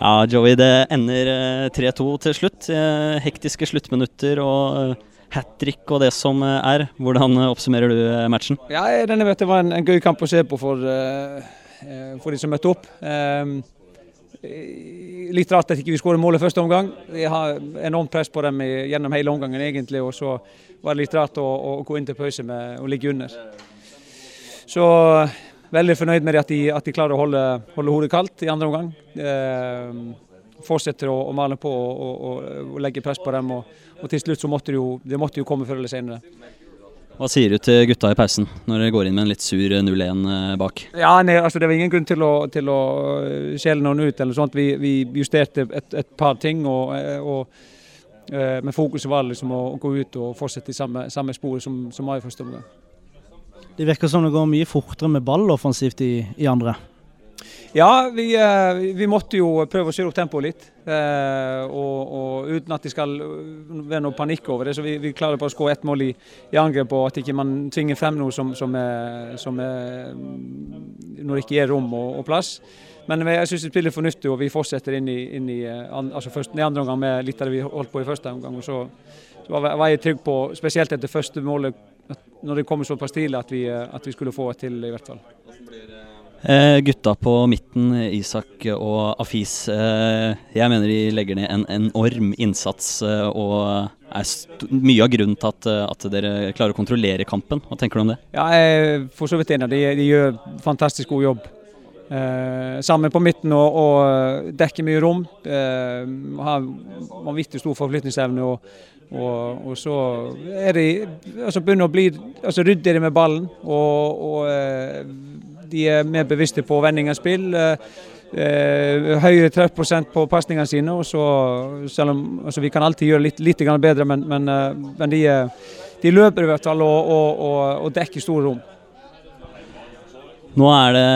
Ja, Joey, det ender eh, 3-2 til slutt. Eh, Hektiske sluttminutter og hat trick og det som eh, er. Hvordan eh, oppsummerer du eh, matchen? Ja, denne vet jeg var en, en gøy kamp å se på for, eh, eh, for de som møtte opp. Ehm, eh, litt rart at ikke vi skåret målet første omgang. Vi har enormt press på dem gjennom hele omgangen egentlig, og så var det litt rart å, å gå inn til pause med å ligge under. Så veldig fornøyd med at de, at de klarer å holde, holde hodet kaldt i andre omgang. Eh, fortsetter å, å male på og, og, og, legge press på dem. Og, og til slutt så måtte det jo, de måtte jo komme før eller senere. Hva sier du til gutta i pausen, når dere går inn med en litt sur 0-1 eh, bak? Ja, nei, altså Det var ingen grunn til å, til å skjelle noen ut. eller noe sånt. Vi, vi justerte et, et, par ting. og, og men fokuset var liksom å gå ut og fortsette i samme, samme spor som, som var i første omgang. Det virker som det går mye fortere med ball offensivt i, i andre. Ja, vi, vi, måtte jo prøve å kjøre opp tempoet litt. Og, og, uten at det skal være noe panikk over det. Så vi, vi klarer bare å skåre ett mål i, i angrep, og at ikke man tvinger frem noe som, som, er, som er, Når det ikke er rom og, og plass. Men jeg syns det spiller fornuftig, og vi fortsetter inn i, inn i, altså først, i andre omgang med litt av det vi holdt på i første omgang. og så var jeg trygg på, spesielt etter første målet, når det kommer såpass tidlig, at vi, at vi skulle få et til, i hvert fall. Eh, gutta på midten, Isak og Afis. Eh, jeg mener de legger ned en enorm innsats eh, og er mye av grunnen til at, at, dere klarer å kontrollere kampen. Hva tenker du om det? Ja, jeg er for så vidt enig. De, de gjør fantastisk god jobb. Eh, sammen på midten og, og dekker mye rom. Eh, har vanvittig stor forflytningsevne. Og, og, og, så er de altså begynner å bli altså ryddigere med ballen. Og, og de er mer bevisste på vending av spill. Eh, høyere treffprosent på pasningene sine. og så, selv om altså Vi kan alltid gjøre litt, litt bedre, men, men, men de, de, løper i hvert fall og, og dekker store rom. Nå er det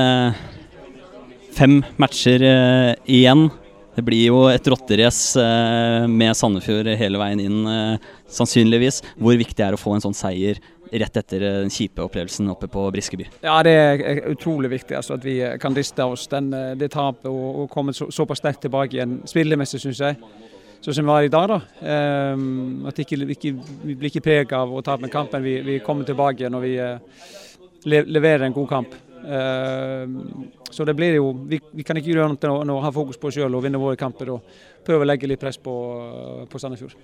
fem matcher eh, igjen. Det blir jo et rotterace eh, med Sandefjord hele veien inn, eh, sannsynligvis. Hvor viktig er det å få en sånn seier rett etter den kjipe opplevelsen oppe på Briskeby? Ja, Det er utrolig viktig altså, at vi kan riste oss den, det tapet og, og komme så, såpass sterkt tilbake igjen. Spillemessig, syns jeg. Sånn som vi var i dag. da. Um, at ikke, ikke, Vi blir ikke preget av å tape kampen. Vi, vi kommer tilbake igjen og vi uh, leverer en god kamp. Uh, så det blir jo, vi, vi kan ikke gjøre noe enn å ha fokus på oss sjøl og vinne våre kamper og prøve å legge litt press på, på Sandefjord.